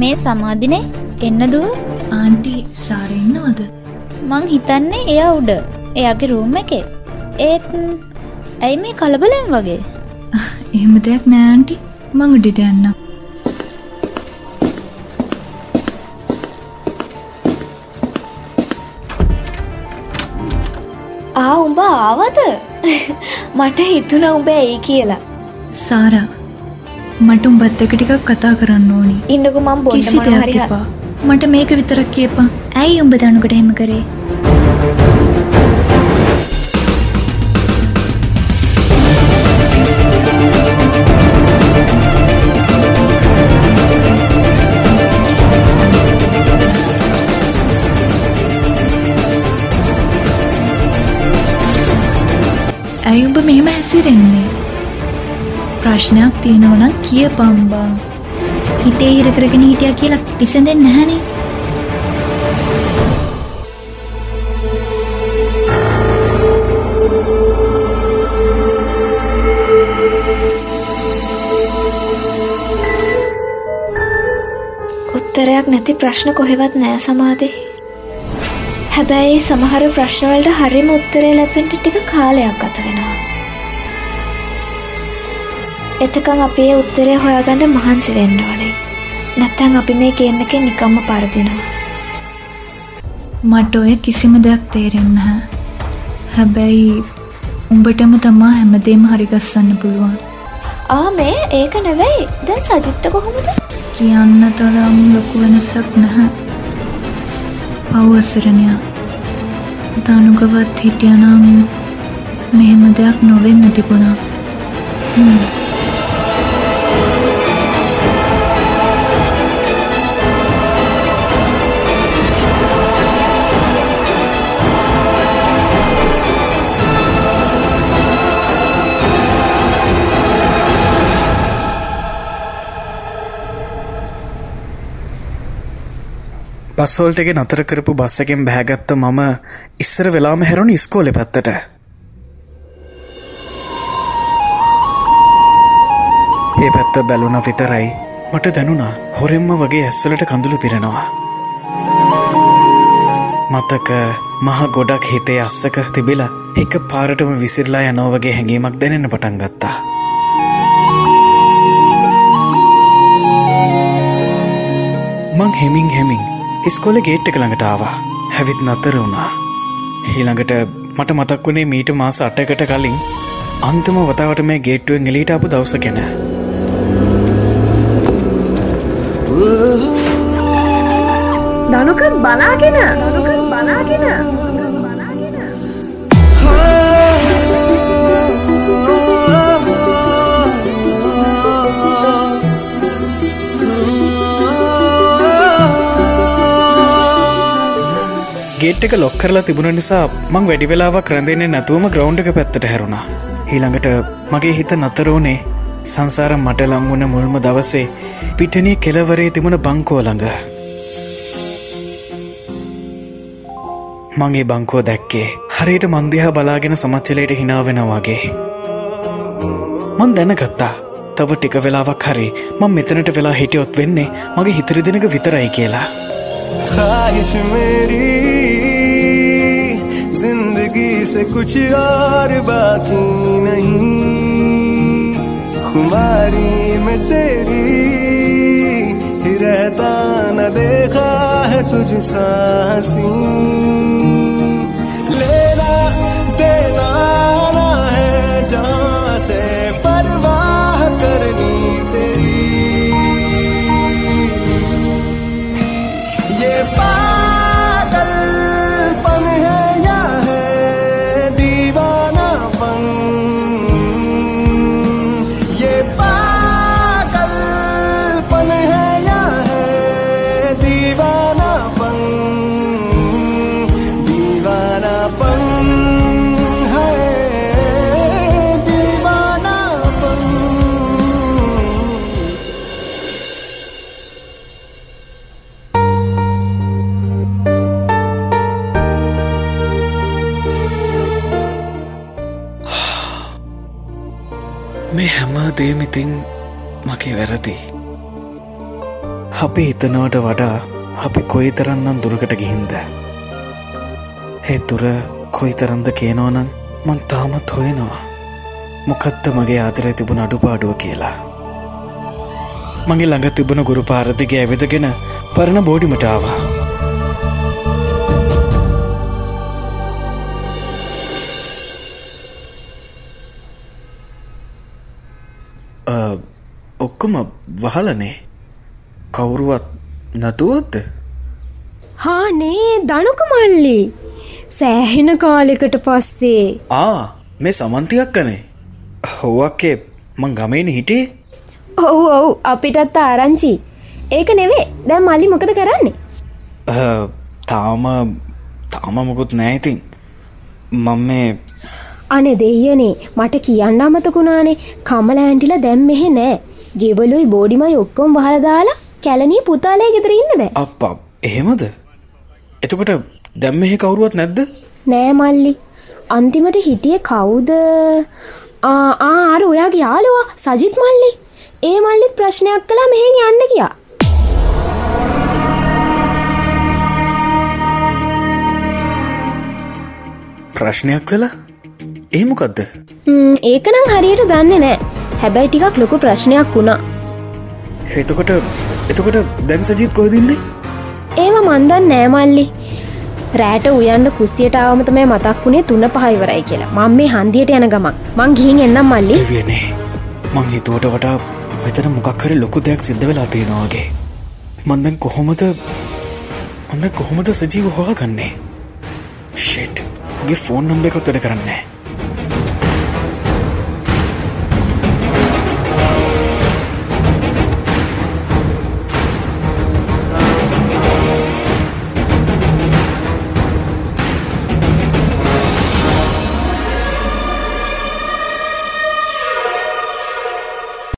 මේ සමාධිනේ එන්න දුව? ආන්ටි සාරඉන්නවද මං හිතන්නේ එයා උඩ. එයාගේ රූම් එකේ. ඒත් ඇයි මේ කලබලෙන් වගේ? එහෙම දෙයක් නෑන්ටි මං උඩිට යන්නම්. ආ උඹ ආවද? මට හිතුන උඹ ඇයි කියලා. සාරා මට උඹත් එක ටිකක් කතා කරන්න ඕනි. ඉන්නකු මම් කිසි දෙයක් එපා. මට මේක විතරක් කියපා ඇයි උඹ දනුකට හෙම කරේ? ඇයි උඹ මෙහෙම හැසිරෙන්නේ ප්‍රශ්නයක් තියෙනවනම් කිය පම්බා හිතේ හිර කරගෙන හිටියා කියලා විසඳෙන්නේ නැහනේ. උත්තරයක් නැති ප්‍රශ්න කොහෙවත් නෑ සමාධි. හැබැයි සමහර ප්‍රශ්නවලට හරිම උත්තරේ ලැබෙන්ට ටික කාලයක් ගත වෙනවා. එතකං අපි උත්තරය හොයාගන්න මහන්සි වෙන්න ඕනේ. නැත්තං අපි මේ ගේම් එකෙන් නිකම්ම පරදිනවා. මට ඔය කිසිම දෙයක් තේරෙන්න හැ හැබැයි උඹටම තමා හැමදේම හරිගස්සන්න පුළුවන්. ආ මේ? ඒක නෙවෙයි. දැන් සජිත්ත කොහොමද? කියන්න තරම් ලොකු වෙනසක් නැහැ. පව් අසරණයා දනුගවත් හිටියනම් මෙහෙම දෙයක් නොවෙන්න තිබුණා. හ්ම්. බස්වෝල්ට එක නතර කරපු බස්ස එකෙන් බෑගත්ත මම ඉස්සර වෙලාම හැරුණ ස්කෝලෙ පැත්තට. ඒ පැත්ත බැලුන විතරයි මට දැනුණා හොරෙම්ම වගේ ඇස්සලට කඳුළු පිරෙනවා. මතක මහ ගොඩක් හිතේ අස්සක තිබිලා එක පාරටම විසිරලා යනෝ වගේ හැඟීමක් දැනෙන්න පටන් ගත්තා. මං හෙමින් හෙමින් ඉස්කොල ගේට් එක ළඟට ආවා. හැවිත් නතර වුණා. ඊළඟට මට මතක් වුණේ මීට මාස අටකට කලින් අන්තිම වතාවට මේ ගේට්ටුවෙන් එලීට අපපු දවස ගැන. දනුකත් බලාගෙන දනුකත් බලාගෙන. ගේට් එක ලොක් කරලා තිබුණ නිසා මං වැඩිවෙලාවක් රැඳෙන්නේ නැතුවම ග්‍රවන්් එක පැත්තට හැරුණා හිළඟට මගේ හිත නතරෝනේ සංසාර මට ලංවුන මුල්ම දවසේ පිටනී කෙලවරේ තිබුණ බංකෝළඟ. මගේ බංකෝ දැක්කේ හරියට මන්දිහා බලාගෙන සමච්චලයට හිනාවෙනවාගේ. මන් දැනගත්තා තව ටික වෙලාවක් හරි මං මෙතනට වෙලා හිටියොත් වෙන්නේ මගේ හිතරිදිනක විතරයි කියලා. කාශමේ से कुछ और बाकी नहीं। खुमारी में तेरी ही रहता न देखा है तुझ सासी लेना देना ना है जहाँ से परवाह करनी तेरी। ये पागलपन මේ හැම දේමිතින් මගේ වැරදි අපි හිතනවට වඩා අපි කොයි තරන්නම් දුරකට ගිහින්ද. හෙ තුර කොයි තරන්ද කියනවනන් මන් තාමත් හොයනවා. මොකත්ත මගේ ආදර තිබුණ අඩුපාඩුව කියලා. මගේ ළඟ තිබුණ ගුරු පාරදිගේ ඇවිදගෙන පරණ බෝඩිමටාවා. ඔක්කොම වහලනේ කවුරුවත් නතුවත්ද? හානේ දනුක මල්ලි සෑහෙන කාලෙකට පස්සේ. ආ මේ සමන්තියක් කනේ. හොවක්කේ මං ගමේන හිටේ ඔවු ඔවු අපිටත් ආරංචි. ඒක නෙවේ දැම් මල්ලි මොකද කරන්නේ? තාම තාම මොකුත් නෑඉතින් මං මේ අනෙ දෙයනේ මට කියන්න අමතකුණානේ කමල ඇන්ටිල දැම් මෙහෙ නෑ ගෙවලුයි බෝඩිමයි ඔක්කොම් වහලදාලා කැලනී පුතාලය ගෙතර ඉන්නද අප එහෙමද? එතකොට දැම්මෙහි කවුරුවත් නැද්ද? නෑ මල්ලි. අන්තිමට හිටිය කවුද? ආර ඔයාගේ යාලුවා සජිත් මල්ලි. ඒ මල්ලිත් ප්‍රශ්නයක් කලා මෙහෙන් යන්න කියා ප්‍රශ්නයක් කලා ඒමොකක්ද ඒකනම් හරියට දන්න නෑ හැබැයි ටිකක් ලොකු ප්‍රශ්නයක් වුණා. එතකොට එතකොට දැන් සජීත් කොහදින්නේ ඒව මන්දන් නෑමල්ලි රෑට උයන්න කුසියට අවමත මේ මතක් වුණේ තුන්න පහයිවරයි කියලා. මං මේ හන්දියට යන ගමක් මං ගිහින් එන්නම් මල්ලි. වියනේ මං හිතුවට වටා වෙතන මොකක්හරි ලොකු දෙයක් සිද්ධ වෙලා තියෙනවාගේ මන්දැන් කොහොමද ඔන්න කොහොමද සජීව හොවා ගන්නේ ෂෙට් ගේ ෆෝන් නම්බ එකත් වැඩ කරන්නේ